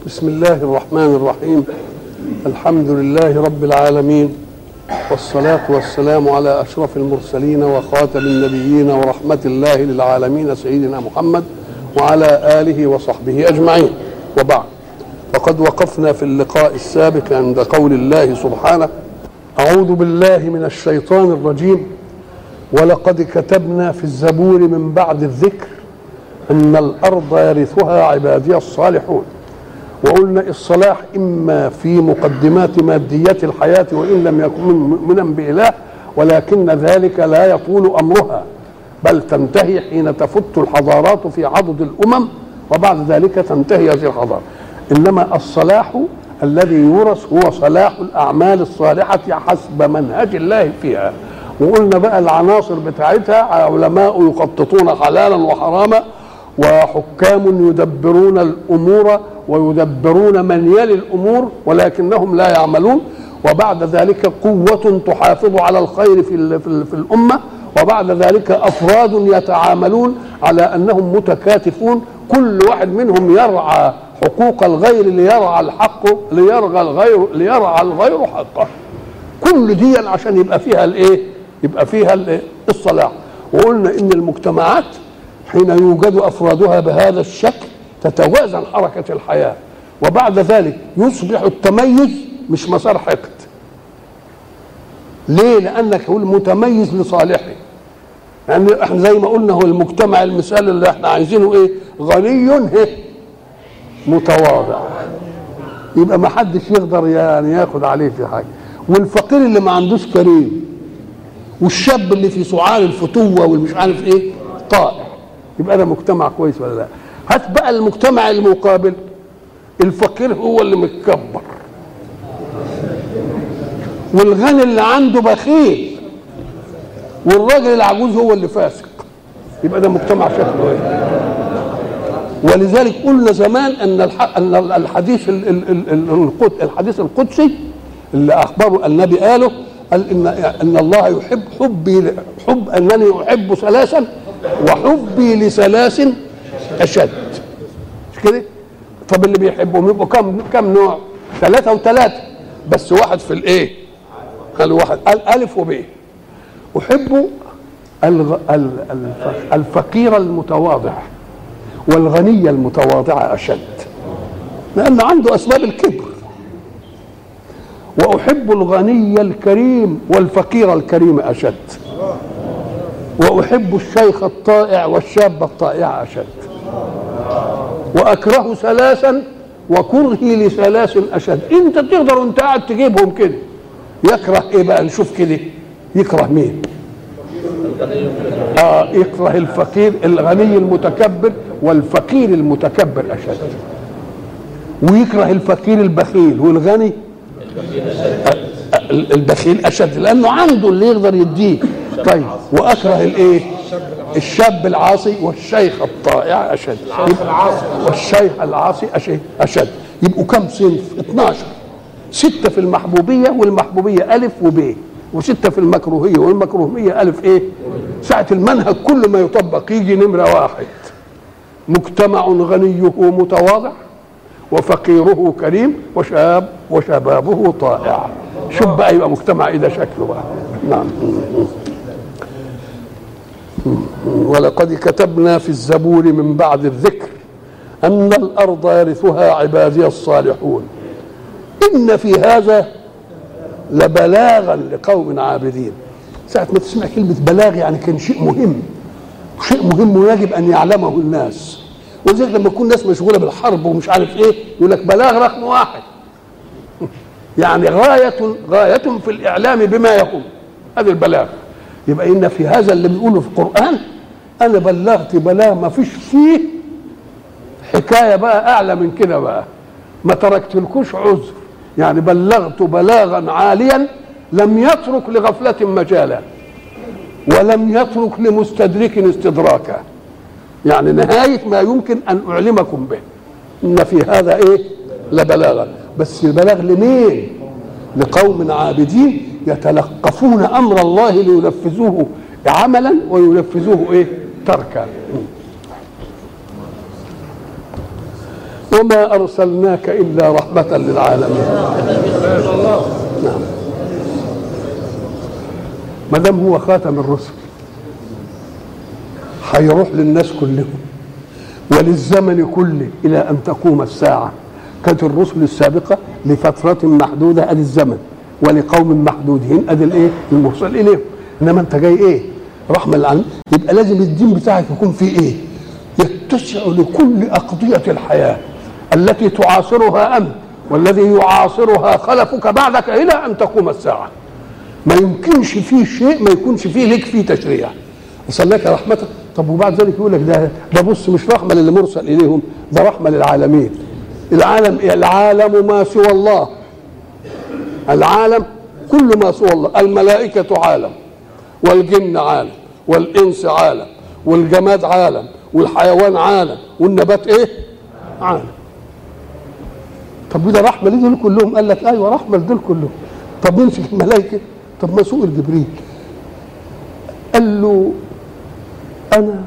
بسم الله الرحمن الرحيم. الحمد لله رب العالمين. والصلاة والسلام على أشرف المرسلين وخاتم النبيين ورحمة الله للعالمين سيدنا محمد وعلى آله وصحبه أجمعين. وبعد. وقد وقفنا في اللقاء السابق عند قول الله سبحانه أعوذ بالله من الشيطان الرجيم. ولقد كتبنا في الزبور من بعد الذكر أن الأرض يرثها عبادي الصالحون. وقلنا الصلاح إما في مقدمات ماديات الحياة وإن لم يكن مؤمنا بإله ولكن ذلك لا يطول أمرها بل تنتهي حين تفت الحضارات في عضد الأمم وبعد ذلك تنتهي هذه الحضارة. إنما الصلاح الذي يورث هو صلاح الأعمال الصالحة حسب منهج الله فيها. وقلنا بقى العناصر بتاعتها علماء يخططون حلالا وحراما وحكام يدبرون الأمور ويدبرون من يلي الأمور ولكنهم لا يعملون وبعد ذلك قوة تحافظ على الخير في في, الأمة وبعد ذلك أفراد يتعاملون على أنهم متكاتفون كل واحد منهم يرعى حقوق الغير ليرعى الحق ليرعى الغير ليرعى الغير حقه. كل دي عشان يبقى فيها الإيه؟ يبقى فيها الصلاح. وقلنا إن المجتمعات حين يوجد أفرادها بهذا الشكل تتوازن حركة الحياة. وبعد ذلك يصبح التميز مش مسار حقد. ليه؟ لأنك هو المتميز لصالحه. يعني إحنا زي ما قلنا هو المجتمع المثال اللي إحنا عايزينه إيه؟ غني إيه متواضع. يبقى ما حدش يقدر يعني ياخد عليه في حاجة. والفقير اللي ما عندوش كريم والشاب اللي في سعال الفتوة والمش عارف إيه؟ طائع. يبقى ده مجتمع كويس ولا لأ؟ هات بقى المجتمع المقابل. الفقير هو اللي متكبر. والغني اللي عنده بخيل. والراجل العجوز هو اللي فاسق. يبقى ده مجتمع شكله إيه ولذلك قلنا زمان أن أن الحديث الحديث القدسي اللي أخبره النبي قاله قال ان إن الله يحب حبي حب أنني أحب ثلاثا وحبي لثلاث أشد. مش كده؟ طب اللي بيحبهم يبقوا كم كم نوع؟ ثلاثة وثلاثة. بس واحد في الإيه؟ قال واحد. قال ألف وب. أحب الفقير المتواضع والغني المتواضع أشد. لأن عنده أسباب الكبر. وأحب الغني الكريم والفقير الكريم أشد. وأحب الشيخ الطائع والشاب الطائع أشد. وأكره ثلاثا وكرهي لثلاث أشد. أنت تقدر وأنت قاعد تجيبهم كده. يكره إيه بقى؟ نشوف كده. يكره مين؟ آه يكره الفقير الغني المتكبر والفقير المتكبر أشد. ويكره الفقير البخيل والغني البخيل أشد لأنه عنده اللي يقدر يديه. طيب وأكره الإيه؟ الشاب العاصي والشيخ الطائع أشد. والشيخ العاصي اشد يبقوا كم صنف؟ 12 ستة في المحبوبية والمحبوبية ألف وب. وستة في المكروهية والمكروهية ألف إيه؟ ساعة المنهج كل ما يطبق يجي نمرة واحد. مجتمع غنيه متواضع وفقيره كريم وشاب وشبابه طائع. شوف بقى يبقى مجتمع ده شكله بقى. نعم. ولقد كتبنا في الزبور من بعد الذكر أن الأرض يرثها عبادي الصالحون. إن في هذا لبلاغا لقوم عابدين. ساعة ما تسمع كلمة بلاغ يعني كان شيء مهم. شيء مهم ويجب أن يعلمه الناس. ولذلك لما يكون ناس مشغولة بالحرب ومش عارف إيه يقول لك بلاغ رقم واحد. يعني غاية غاية في الإعلام بما يقوم. هذا البلاغ. يبقى إن في هذا اللي بيقوله في القرآن أنا بلغت بلاغ ما فيش فيه حكاية بقى أعلى من كده بقى. ما تركتلكوش عذر. يعني بلغت بلاغا عاليا لم يترك لغفلة مجالا ولم يترك لمستدرك استدراكا. يعني نهاية ما يمكن أن أعلمكم به. إن في هذا إيه؟ لبلاغا. بس البلاغ لمين؟ لقوم عابدين. يتلقفون أمر الله لينفذوه عملا وينفذوه إيه؟ تركا. وما أرسلناك إلا رحمة للعالمين. نعم. ما دام هو خاتم الرسل هيروح للناس كلهم وللزمن كله إلى أن تقوم الساعة. كانت الرسل السابقة لفترة محدودة ادي الزمن. ولقوم محدودين. أدي الإيه؟ المرسل إليهم. إنما أنت جاي إيه؟ رحمة للعالمين يبقى لازم الدين بتاعك يكون فيه إيه؟ يتسع لكل أقضية الحياة. التي تعاصرها أنت والذي يعاصرها خلفك بعدك إلى أن تقوم الساعة. ما يمكنش فيه شيء ما يكونش فيه لك فيه تشريع. وصلناك رحمة طب وبعد ذلك يقول لك ده ده بص مش رحمة للي مرسل إليهم ده رحمة للعالمين. العالم العالم ما سوى الله. العالم كل ما سوى الله. الملائكة عالم والجن عالم والإنس عالم والجماد عالم والحيوان عالم والنبات إيه؟ عالم. طب وده رحمة لدول كلهم. قال لك أيوة رحمة لدول كلهم. طب نمسك الملائكة؟ طب ما سئل جبريل قال له أنا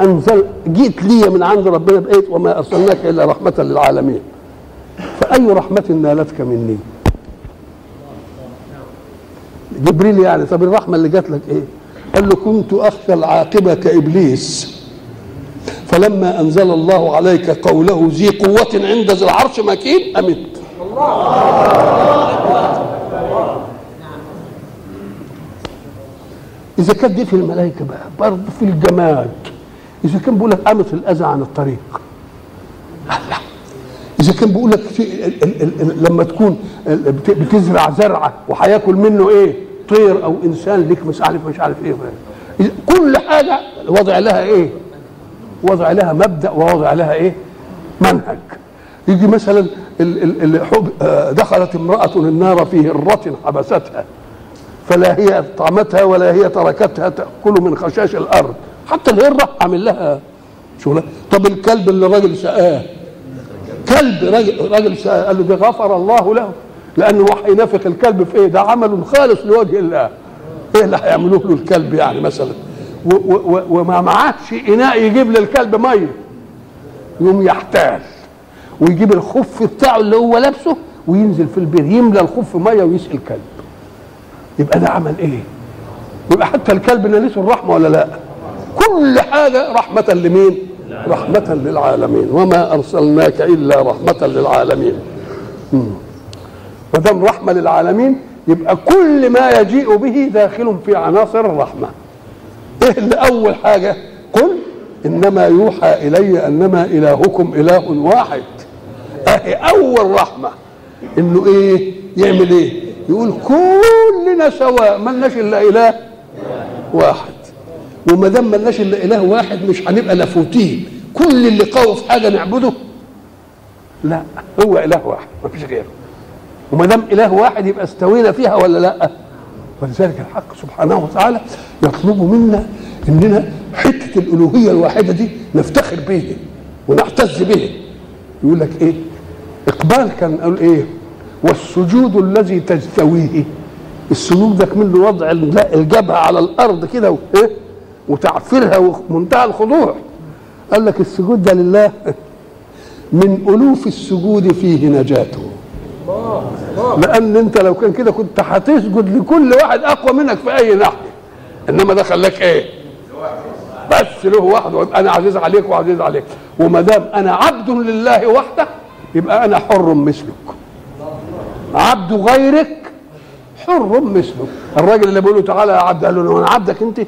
أنزل جئت لي من عند ربنا بقيت وما أرسلناك إلا رحمة للعالمين. فأي رحمة نالتك مني؟ جبريل يعني طب الرحمة اللي جات لك إيه؟ قال له كنت أخشى العاقبة كابليس فلما أنزل الله عليك قوله ذي قوة عند ذي العرش مكين أمت. إذا كانت دي في الملائكة بقى برضه في الجماد إذا كان بيقول لك امط الأذى عن الطريق. إذا كان بيقول لك لما تكون بتزرع زرعة وهياكل منه إيه؟ طير أو إنسان ليك مش عارف مش عارف إيه. كل حاجة وضع لها إيه؟ وضع لها مبدأ ووضع لها إيه؟ منهج. يجي مثلا آه، دخلت امرأة النار في هره حبستها فلا هي اطعمتها ولا هي تركتها تأكل من خشاش الأرض. حتى الهره عامل لها. شغله طب الكلب اللي الراجل سقاه كلب راجل راجل سقاه قال له ده غفر الله له لأنه راح ينافق الكلب في إيه؟ ده عمل خالص لوجه الله. إيه اللي هيعملوه له الكلب يعني مثلا؟ وما معهش إناء يجيب للكلب مية. يقوم يحتال. ويجيب الخف بتاعه اللي هو لابسه وينزل في البير يملى الخف مية ويسقي الكلب. يبقى ده عمل إيه؟ يبقى حتى الكلب نالته الرحمة ولا لا؟ كل حاجة رحمة لمين؟ رحمة للعالمين. وما أرسلناك إلا رحمة للعالمين. ما دام رحمة للعالمين يبقى كل ما يجيء به داخل في عناصر الرحمة. إيه اللي أول حاجة؟ قل إنما يوحى إلي أنما إلهكم إله واحد. اهي أول رحمة؟ إنه إيه؟ يعمل إيه؟ يقول كلنا سواء ملناش إلا إله واحد. وما دام ملناش إلا إله واحد مش هنبقى لافوتين كل اللي قوي في حاجة نعبده؟ لا هو إله واحد ما فيش غيره. وما دام إله واحد يبقى استوينا فيها ولا لأ؟ ولذلك الحق سبحانه وتعالى يطلب منا إننا حتة الألوهية الواحدة دي نفتخر به ونعتز به يقول لك إيه؟ إقبال كان قال إيه؟ والسجود الذي تجتويه. السجود ده منه وضع الجبهة على الأرض كده وايه وتعفيرها ومنتهى الخضوع. قال لك السجود ده لله. من ألوف السجود فيه نجاته. لأن أنت لو كان كده كنت هتسجد لكل واحد أقوى منك في أي ناحيه إنما ده خلاك إيه؟ بس له وحده ويبقى أنا عزيز عليك وعزيز عليك. وما دام أنا عبد لله وحده يبقى أنا حر مثلك. عبد غيرك حر مثلك. الراجل اللي بيقول له تعالى يا عبد قال له أنا عبدك أنت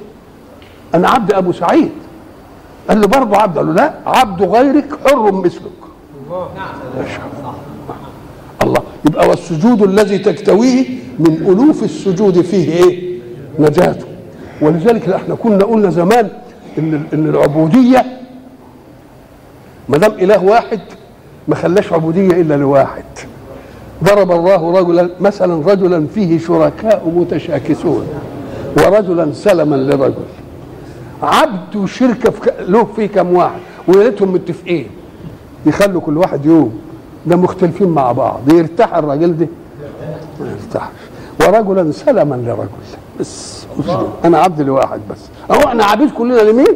أنا عبد أبو سعيد. قال له برضه عبد. قال له لا عبد غيرك حر مثلك. الله. الله. يبقى والسجود الذي تكتويه من ألوف السجود فيه إيه؟ نجاته. ولذلك إحنا كنا قلنا زمان إن إن العبودية ما دام إله واحد ما خلاش عبودية إلا لواحد. ضرب الله رجلا مثلا رجلا فيه شركاء متشاكسون ورجلا سلما لرجل. عبد وشركه له فيه كم واحد ويا ريتهم متفقين. يخلوا كل واحد يوم. ده مختلفين مع بعض يرتاح الراجل ده. ما يرتاحش ورجلا سلما لرجل. بس أنا عبد لواحد بس. أهو إحنا عبيد كلنا لمين؟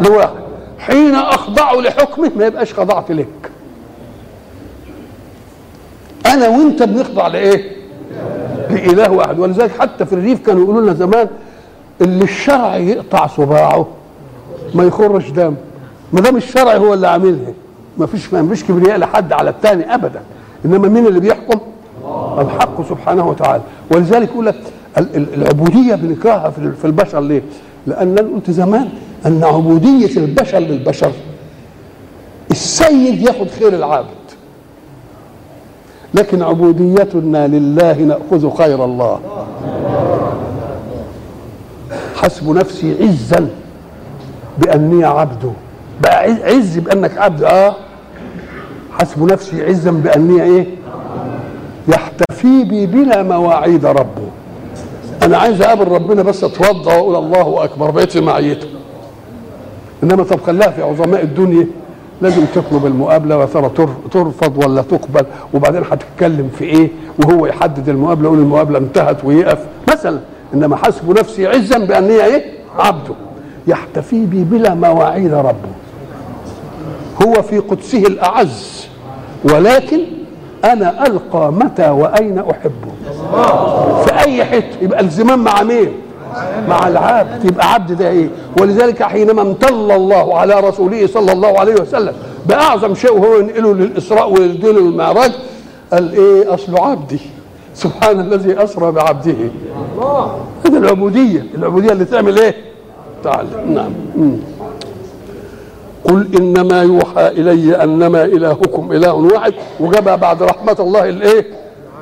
لواحد. حين اخضع لحكمه ما يبقاش خضعت لك. أنا وأنت بنخضع لإيه؟ لإله واحد. ولذلك حتى في الريف كانوا يقولوا لنا زمان اللي الشرع يقطع صباعه ما يخرش دم. ما دام الشرع هو اللي عاملها. ما فيش ما فيش كبرياء لحد على الثاني ابدا. إنما مين اللي بيحكم؟ الحق سبحانه وتعالى. ولذلك يقول لك ال- ال- العبودية بنكرهها في البشر ليه؟ لأن أنا قلت زمان أن عبودية البشر للبشر. السيد ياخذ خير العابد. لكن عبوديتنا لله نأخذ خير الله. حسب نفسي عزا بأني عبده بقى عز بأنك عبد. آه. حسب نفسي عزا باني إيه؟ يحتفي بي بلا مواعيد ربه. أنا عايز أقابل ربنا بس أتوضأ وأقول الله أكبر بقيت في معيته. إنما طب خلاها في عظماء الدنيا. لازم تطلب المقابلة ويا ترى تر- ترفض ولا تقبل وبعدين هتتكلم في إيه؟ وهو يحدد المقابلة يقول المقابلة انتهت ويقف. مثلا إنما حسب نفسي عزا بأن هي إيه؟ عبده. يحتفي بي بلا مواعيد ربه. هو في قدسه الأعز. ولكن أنا ألقى متى وأين أحبه. في أي حتة؟ يبقى الزمام مع مين؟ مع العبد. يبقى عبد ده إيه؟ ولذلك حينما امتل الله على رسوله صلى الله عليه وسلم بأعظم شيء وهو ينقله للإسراء والدين والمعراج قال إيه؟ اصله عبدي. سبحان الذي أسرى بعبده. هذه العبودية. العبودية اللي تعمل إيه؟ تعالى نعم. قل إنما يوحى إلي أنما إلهكم إله واحد. وجابها بعد رحمة الله الإيه؟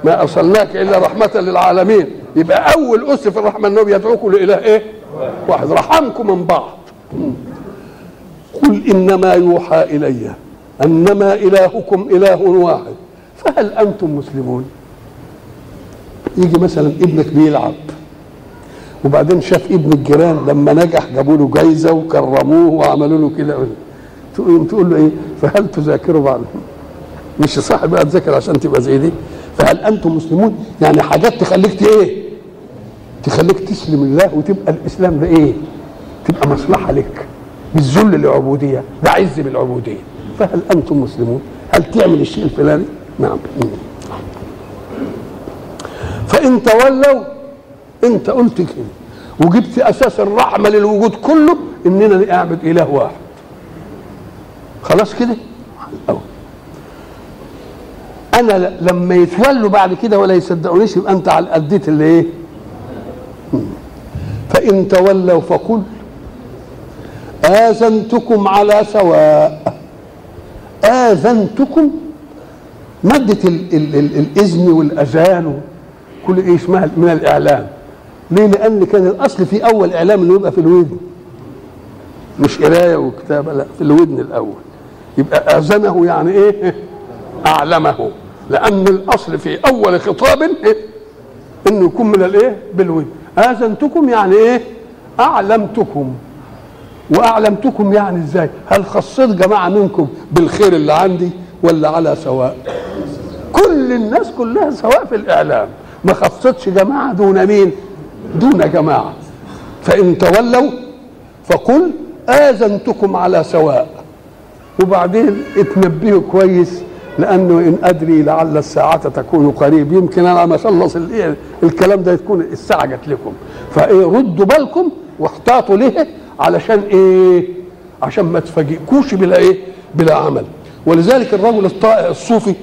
ما أرسلناك إلا رحمة للعالمين. يبقى أول أس في الرحمة انه بيدعوكم لإله إيه؟ واحد. رحمكم من بعض. قل إنما يوحى إلي أنما إلهكم إله واحد. فهل أنتم مسلمون؟ يجي مثلا ابنك بيلعب وبعدين شاف ابن الجيران لما نجح جابوا له جايزة وكرموه وعملوا له كده. تقول له إيه؟ فهل تذاكروا بعض؟ مش صح بقى تذاكر عشان تبقى زي دي. فهل أنتم مسلمون؟ يعني حاجات تخليك إيه؟ تخليك تسلم الله وتبقى الإسلام ده إيه؟ تبقى مصلحة لك. بالذل للعبودية ده عز بالعبودية. فهل أنتم مسلمون؟ هل تعمل الشيء الفلاني؟ نعم. فإن تولوا انت قلت كده وجبت أساس الرحمة للوجود كله إننا نعبد إله واحد. خلاص كده. أو. أنا لما يتولوا بعد كده ولا يصدقونيش يبقى أنت على اديت اللي إيه. فإن تولوا فقل آذنتكم على سواء. آذنتكم مادة ال ال ال الإذن والأذان كل إيه اسمها من الإعلام. ليه؟ لأن كان الأصل في أول إعلام إنه يبقى في الودن. مش قراية وكتابة لا في الودن الأول. يبقى اذنه يعني إيه؟ أعلمه. لأن الأصل في أول خطاب إيه؟ إنه يكون من الإيه؟ بالودن آذنتكم يعني إيه؟ أعلمتكم. وأعلمتكم يعني إزاي؟ هل خصيت جماعة منكم بالخير اللي عندي ولا على سواء؟ كل الناس كلها سواء في الإعلام. ما خصتش جماعة دون مين؟ دون جماعة. فإن تولوا فقل آذنتكم على سواء. وبعدين اتنبهوا كويس لأنه إن أدري لعل الساعة تكون قريب. يمكن أنا ما اخلص ال- الكلام ده تكون الساعة جت لكم. فإيه ردوا بالكم واحتاطوا له علشان إيه؟ عشان ما تفاجئكوش بلا إيه؟ بلا عمل. ولذلك الرجل الطائع الصوفي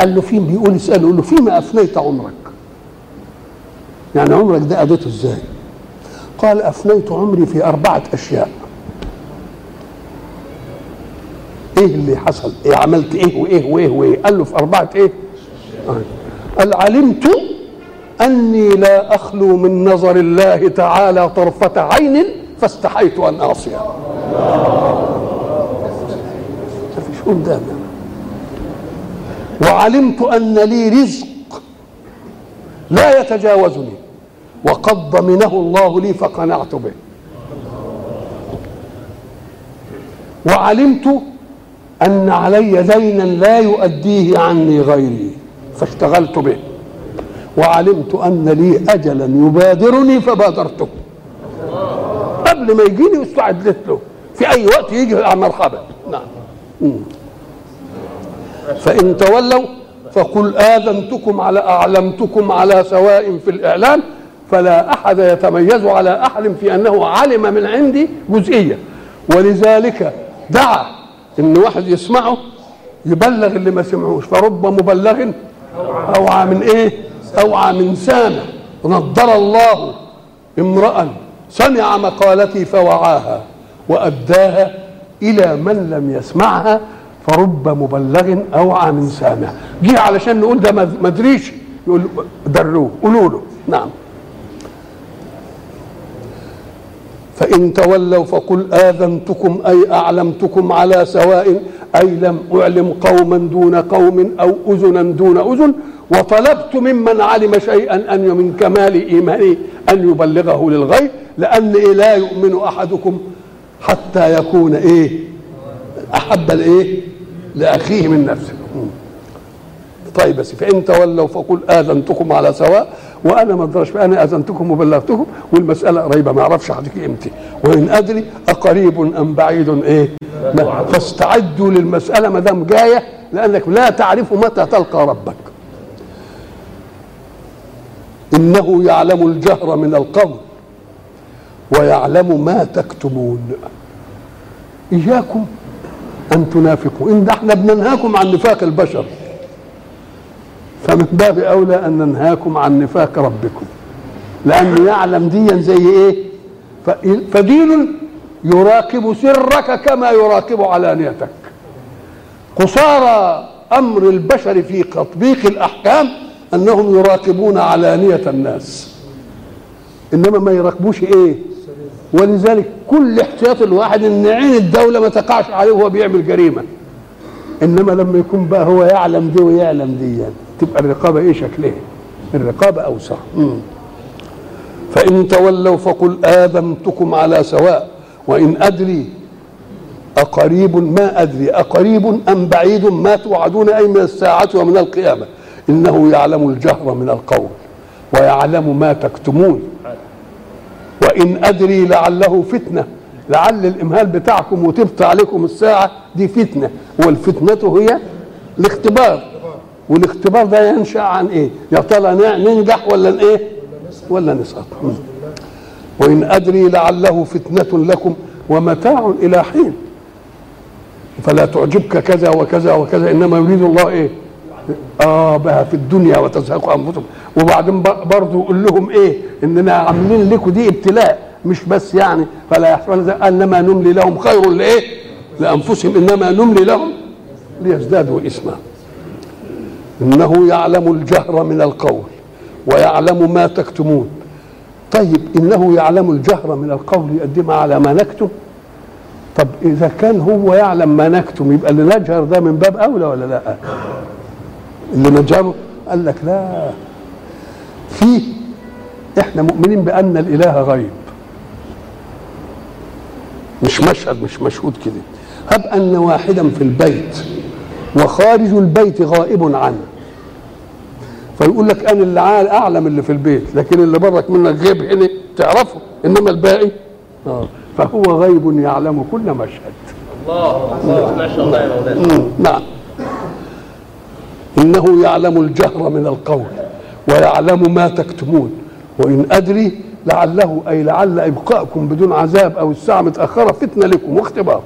قال له فين بيقول اساله يقول له فيما أفنيت عمرك؟ يعني عمرك ده قضيته إزاي؟ قال أفنيت عمري في أربعة أشياء. إيه اللي حصل؟ إيه عملت إيه وإيه وإيه وإيه؟ قال له في أربعة إيه؟ آه. قال علمت أني لا أخلو من نظر الله تعالى طرفة عين فاستحيت أن اعصيه ما فيش وعلمت أن لي رزق لا يتجاوزني. وقد ضمنه الله لي فقنعت به. وعلمت أن علي دينا لا يؤديه عني غيري فاشتغلت به. وعلمت أن لي اجلا يبادرني فبادرته. قبل ما يجيني واستعدت له في أي وقت يجي مرحبا نعم. فإن تولوا فقل آذنتكم على أعلمتكم على سواء في الإعلام فلا أحد يتميز على أحد في أنه علم من عندي جزئية. ولذلك دعا إن واحد يسمعه يبلغ اللي ما سمعوش فرب مبلغ أوعى من إيه؟ أوعى من سامع. نضر الله امرا سمع مقالتي فوعاها وأداها إلى من لم يسمعها فرب مبلغ أوعى من سامع. جه علشان نقول ده ما أدريش يقول دروه قولوا له. نعم. فإن تولوا فقل آذنتكم أي أعلمتكم على سواء أي لم أعلم قوما دون قوم أو أذنا دون أذن وطلبت ممن علم شيئا أن من كمال إيمانه أن يبلغه للغير لأن لا يؤمن أحدكم حتى يكون إيه أحب الإيه لأخيه من نفسه. طيب بس فإن تولوا فقل آذنتكم على سواء وأنا ما أقدرش أنا آذنتكم وبلغتكم والمسألة قريبة ما أعرفش هتيجي إمتى وإن أدري أقريب أم بعيد إيه؟ فاستعدوا للمسألة ما دام جاية لأنك لا تعرف متى تلقى ربك. إنه يعلم الجهر من القول ويعلم ما تكتمون. إياكم أن تنافقوا. إن إحنا بننهاكم عن نفاق البشر. فمن باب أولى أن ننهاكم عن نفاق ربكم. لأنه يعلم ديا زي إيه؟ فدين يراقب سرك كما يراقب علانيتك. قصارى أمر البشر في تطبيق الأحكام أنهم يراقبون علانية الناس. إنما ما يراقبوش إيه؟ ولذلك كل احتياط الواحد إن عين الدولة ما تقعش عليه وهو بيعمل جريمة. إنما لما يكون بقى هو يعلم دي ويعلم دي يعني تبقى الرقابة إيه شكلها؟ الرقابة أوسع. فإن تولوا فقل آذنتكم على سواء وإن أدري أقريب ما أدري أقريب أم بعيد ما توعدون أي من الساعة ومن القيامة. إنه يعلم الجهر من القول ويعلم ما تكتمون. وإن أدري لعله فتنة لعل الإمهال بتاعكم وتبطى عليكم الساعة دي فتنة. والفتنة هي الاختبار. والاختبار ده ينشأ عن إيه؟ يا ترى ننجح ولا إيه؟ ولا نسقط. وإن أدري لعله فتنة لكم ومتاع إلى حين. فلا تعجبك كذا وكذا وكذا إنما يريد الله إيه؟ آه بها في الدنيا وتزهق أنفسهم. وبعدين برضه يقول لهم إيه؟ إننا عاملين لكم دي ابتلاء مش بس يعني. فلا يحسبن إنما نملي لهم خير لإيه؟ لأنفسهم. إنما نملي لهم ليزدادوا إثما. إنه يعلم الجهر من القول ويعلم ما تكتمون. طيب إنه يعلم الجهر من القول يقدمها على ما نكتم؟ طب إذا كان هو يعلم ما نكتم يبقى اللي نجهر ده من باب أولى ولا لا؟ اللي نجهره قال لك لا. فيه إحنا مؤمنين بأن الإله غيب. مش مشهد مش مشهود كده. هب أن واحدا في البيت وخارج البيت غائب عنه. فيقول لك أنا اللي أعلم اللي في البيت لكن اللي برك منك غيب هنا تعرفه إنما الباقي؟ آه. فهو غيب يعلم كل مشهد. الله الله. ما شاء الله يا مولانا. نعم. إنه يعلم الجهر من القول ويعلم ما تكتمون وإن أدري لعله أي لعل إبقاءكم بدون عذاب أو الساعة متأخرة فتنة لكم واختبار.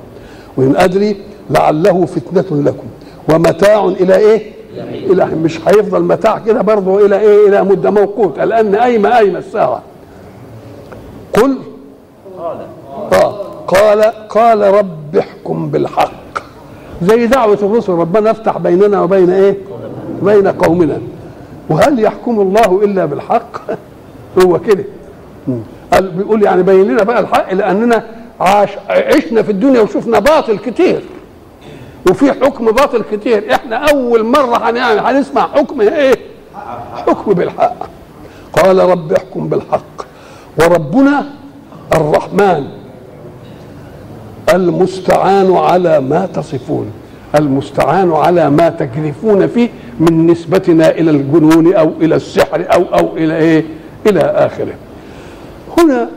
وإن أدري لعله فتنة لكم ومتاع إلى إيه؟ إلى مش هيفضل متاع كده برضه إلى إيه؟ إلى مدة موقوته لأن ايم ايم الساعة؟ قل. آه قال قال رب احكم بالحق. زي دعوة الرسل ربنا افتح بيننا وبين إيه؟ بين قومنا. وهل يحكم الله إلا بالحق؟ هو كده. قال بيقول يعني بين لنا بقى الحق لأننا عاش عشنا في الدنيا وشفنا باطل كتير. وفي حكم باطل كتير. إحنا أول مرة هنعمل هنسمع حكم إيه؟ حكم بالحق. قال رب احكم بالحق. وربنا الرحمن المستعان على ما تصفون. المستعان على ما تجرفون فيه من نسبتنا إلى الجنون أو إلى السحر أو أو إلى إيه؟ إلى آخره. هنا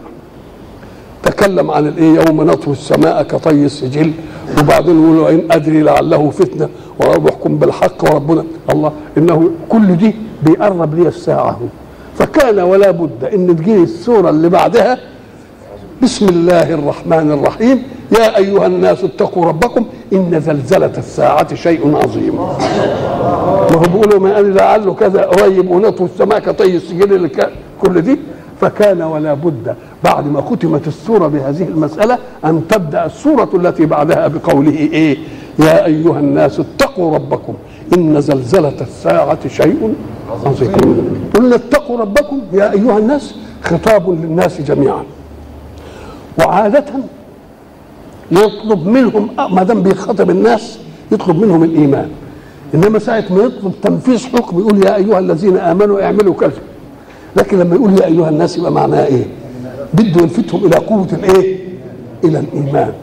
تكلم عن الإيه؟ يوم نطوي السماء كطي السجل. وبعدين يقول وان أدري لعله فتنة وربكم بالحق وربنا. الله إنه كل دي بيقرب لي الساعة فكان ولا بد إن تجيني السورة اللي بعدها بسم الله الرحمن الرحيم يا أيها الناس اتقوا ربكم إن زلزلة الساعة شيء عظيم. ما هو بيقولوا ما قال لعله كذا قريب ونطوي السماء كطي السجل اللي كل دي. فكان ولا بد بعد ما ختمت السورة بهذه المسألة أن تبدأ السورة التي بعدها بقوله إيه؟ يا أيها الناس اتقوا ربكم إن زلزلة الساعة شيء عظيم. قلنا اتقوا ربكم يا أيها الناس خطاب للناس جميعا. وعادة يطلب منهم ما دام بيخاطب الناس يطلب منهم الإيمان. إنما ساعة ما يطلب تنفيذ حكم يقول يا أيها الذين آمنوا اعملوا كذا. لكن لما يقول يا أيها الناس يبقى معناه إيه؟ بده يلفتهم إلى قوة الإيه؟ إلى الإيمان.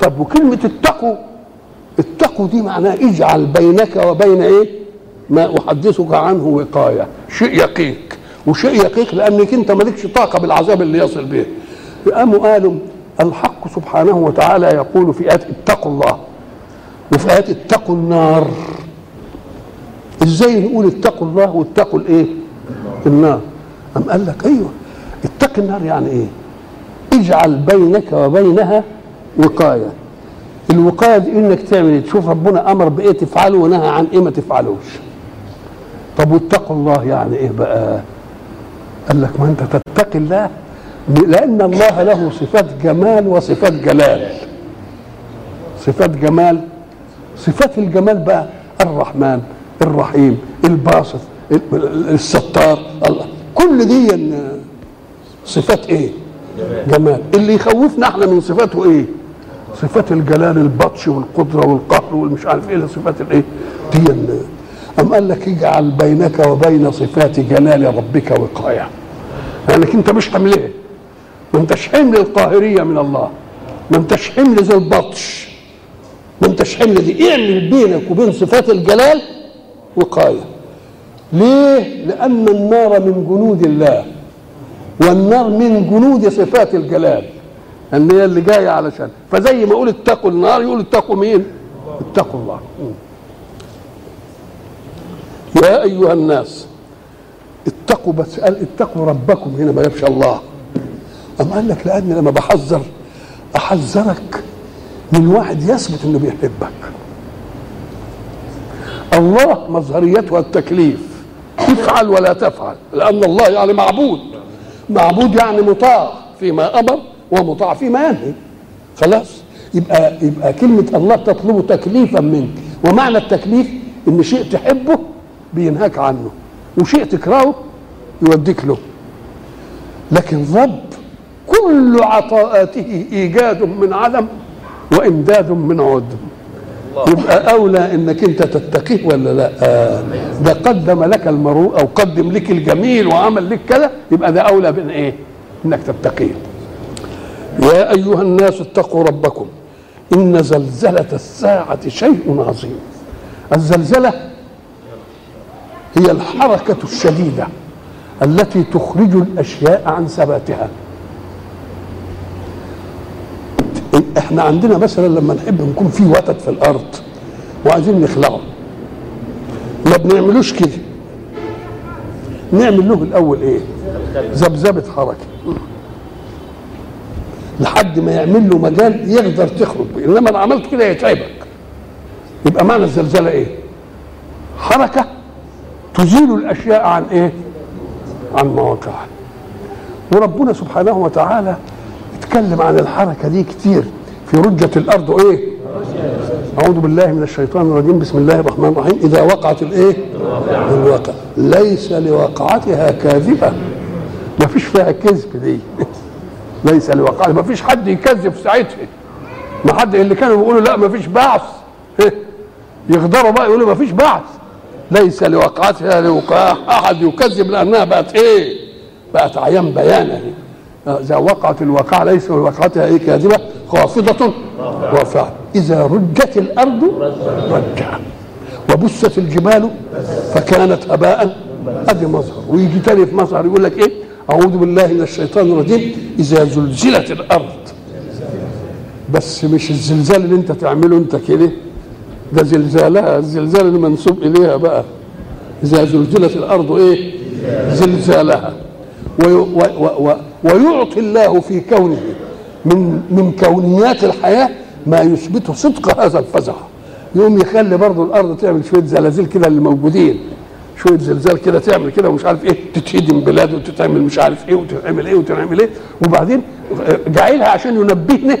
طب وكلمة اتقوا اتقوا دي معناها اجعل بينك وبين إيه؟ ما أحدثك عنه وقاية. شيء يقيك وشيء يقيك لأنك أنت مالكش طاقة بالعذاب اللي يصل به. قاموا قالوا الحق سبحانه وتعالى يقول في آيات اتقوا الله. وفي آيات اتقوا النار. إزاي نقول اتقوا الله واتقوا الإيه؟ النار؟ أم قال لك؟ أيوه. اتق النار يعني إيه؟ اجعل بينك وبينها وقاية. الوقاية دي إنك تعمل إيه؟ تشوف ربنا أمر بإيه تفعله ونهى عن إيه ما تفعلوش. طب واتقوا الله يعني إيه بقى؟ قال لك ما أنت تتقي الله لأن الله له صفات جمال وصفات جلال. صفات جمال. صفات الجمال بقى الرحمن الرحيم الباسط الستار الله. كل دي صفات إيه؟ جمال. اللي يخوفنا إحنا من صفاته إيه؟ صفات الجلال البطش والقدرة والقهر والمش عارف إيه صفات الإيه؟ دي أم قال لك اجعل بينك وبين صفات جلال ربك وقاية. لأنك أنت مش حملها ما أنتش حمل القاهرية من الله. ما أنتش حمل زي البطش. ما أنتش حمل دي. اعمل بينك وبين صفات الجلال وقاية. ليه؟ لأن النار من جنود الله والنار من جنود صفات الجلال ان هي اللي جاية علشان. فزي ما يقول اتقوا النار يقول اتقوا مين؟ اتقوا الله. يا أيها الناس اتقوا بس قال اتقوا ربكم هنا ما جابش الله. أم قال لك لأن لما بحذر أحذرك من واحد يثبت إنه بيحبك. الله مظهريته التكليف. افعل ولا تفعل لأن الله يعني معبود. معبود يعني مطاع فيما أمر ومطاع فيما ينهي. خلاص؟ يبقى يبقى كلمة الله تطلب تكليفا منك. ومعنى التكليف إن شيء تحبه بينهاك عنه وشيء تكرهه يوديك له. لكن رب كل عطاءاته إيجاد من عدم وإمداد من عدم. يبقى أولى إنك أنت تتقيه ولا لا؟ آه. ده قدم لك المروءه أو قدم لك الجميل وعمل لك كذا يبقى ده أولى من إيه؟ إنك تتقيه. يا أيها الناس اتقوا ربكم. إن زلزلة الساعة شيء عظيم. الزلزلة هي الحركة الشديدة التي تخرج الأشياء عن ثباتها. إحنا عندنا مثلا لما نحب نكون في وتد في الأرض وعايزين نخلعه ما بنعملوش كده. نعمل له الأول إيه؟ ذبذبة حركة. لحد ما يعمل له مجال يقدر تخرج بيه. إنما لو عملت كده يتعبك. يبقى معنى الزلزلة إيه؟ حركة تزيل الأشياء عن إيه؟ عن مواقعها. وربنا سبحانه وتعالى اتكلم عن الحركة دي كتير. في رجة الأرض إيه؟ أعوذ بالله من الشيطان الرجيم. بسم الله الرحمن الرحيم. إذا وقعت الإيه؟ الواقع. ليس لوقعتها كاذبة. ما فيش فيها كذب دي. ليس لوقعتها. ما فيش حد يكذب ساعتها. ما حد اللي كانوا بيقولوا لا ما فيش بعث. يغدروا بقى يقولوا ما فيش بعث. ليس لوقعتها لوقاع. أحد يكذب لأنها بقت إيه؟ بقت عيان بيانة إذا وقعت الواقعه ليس لوقعتها إيه كاذبة خافضة رافعه إذا رجت الأرض رجا وبست الجبال فكانت هباء ادي مظهر ويجي تاني في مظهر يقول لك إيه؟ أعوذ بالله من الشيطان الرجيم. إذا زلزلت الأرض. بس مش الزلزال اللي أنت تعمله أنت كده. ده زلزالها الزلزال اللي منسوب اليها بقى. إذا زلزلت الأرض إيه؟ زلزالها. و و و ويعطي الله في كونه. من من كونيات الحياة ما يثبت صدق هذا الفزع. يقوم يخلي برضه الأرض تعمل شوية زلازل كده اللي موجودين شوية زلزال كده تعمل كده ومش عارف إيه تتهدم بلاد وتتعمل مش عارف إيه وتعمل إيه وتعمل إيه. وبعدين جاعلها عشان ينبهنا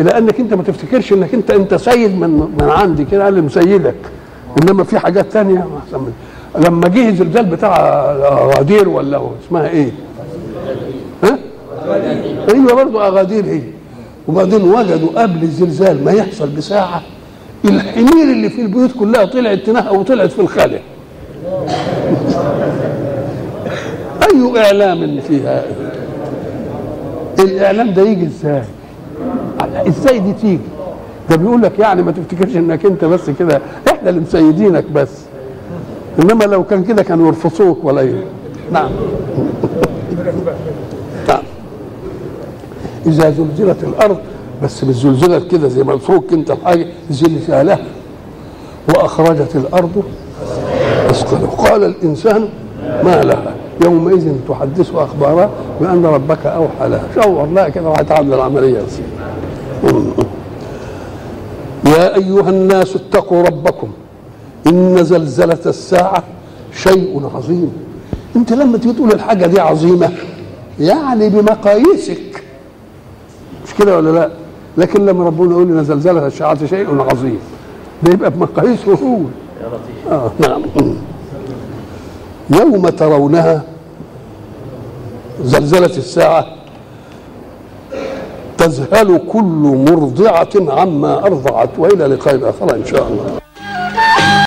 إلى انك أنت ما تفتكرش إنك أنت أنت سيد من من عندي كده قال لي مسيدك. إنما في حاجات من لما جه الزلزال بتاع غدير ولا اسمها إيه؟ ها؟ أيوه برضه أغادير هي. وبعدين وجدوا قبل الزلزال ما يحصل بساعة الحمير اللي في البيوت كلها طلعت تنهى وطلعت في الخلا أي إعلام فيها الإعلام ده يجي إزاي؟ إزاي دي تيجي؟ ده بيقول لك يعني ما تفتكرش إنك أنت بس كده إحنا اللي مسيدينك بس. إنما لو كان كده كانوا يرفصوك ولا إيه؟ نعم. إذا زلزلت الأرض بس مش زلزلت كده زي ما تفوق انت الحاجة زلزالها وأخرجت الأرض. اثقالها قال الإنسان ما لها. يومئذ تحدث أخبارها بأن ربك أوحى لها. شور لها كده وهتعمل العملية. بس. يا أيها الناس اتقوا ربكم. إن زلزلة الساعة شيء عظيم. أنت لما تيجي تقول الحاجة دي عظيمة يعني بمقاييسك. كده ولا لا؟ لكن لما ربنا يقول لنا زلزله الساعة شيء عظيم ده يبقى بمقاييسه هو يا لطيف. آه نعم. يوم ترونها زلزلة الساعة تذهل كل مرضعة عما أرضعت وإلى لقاء آخر إن شاء الله.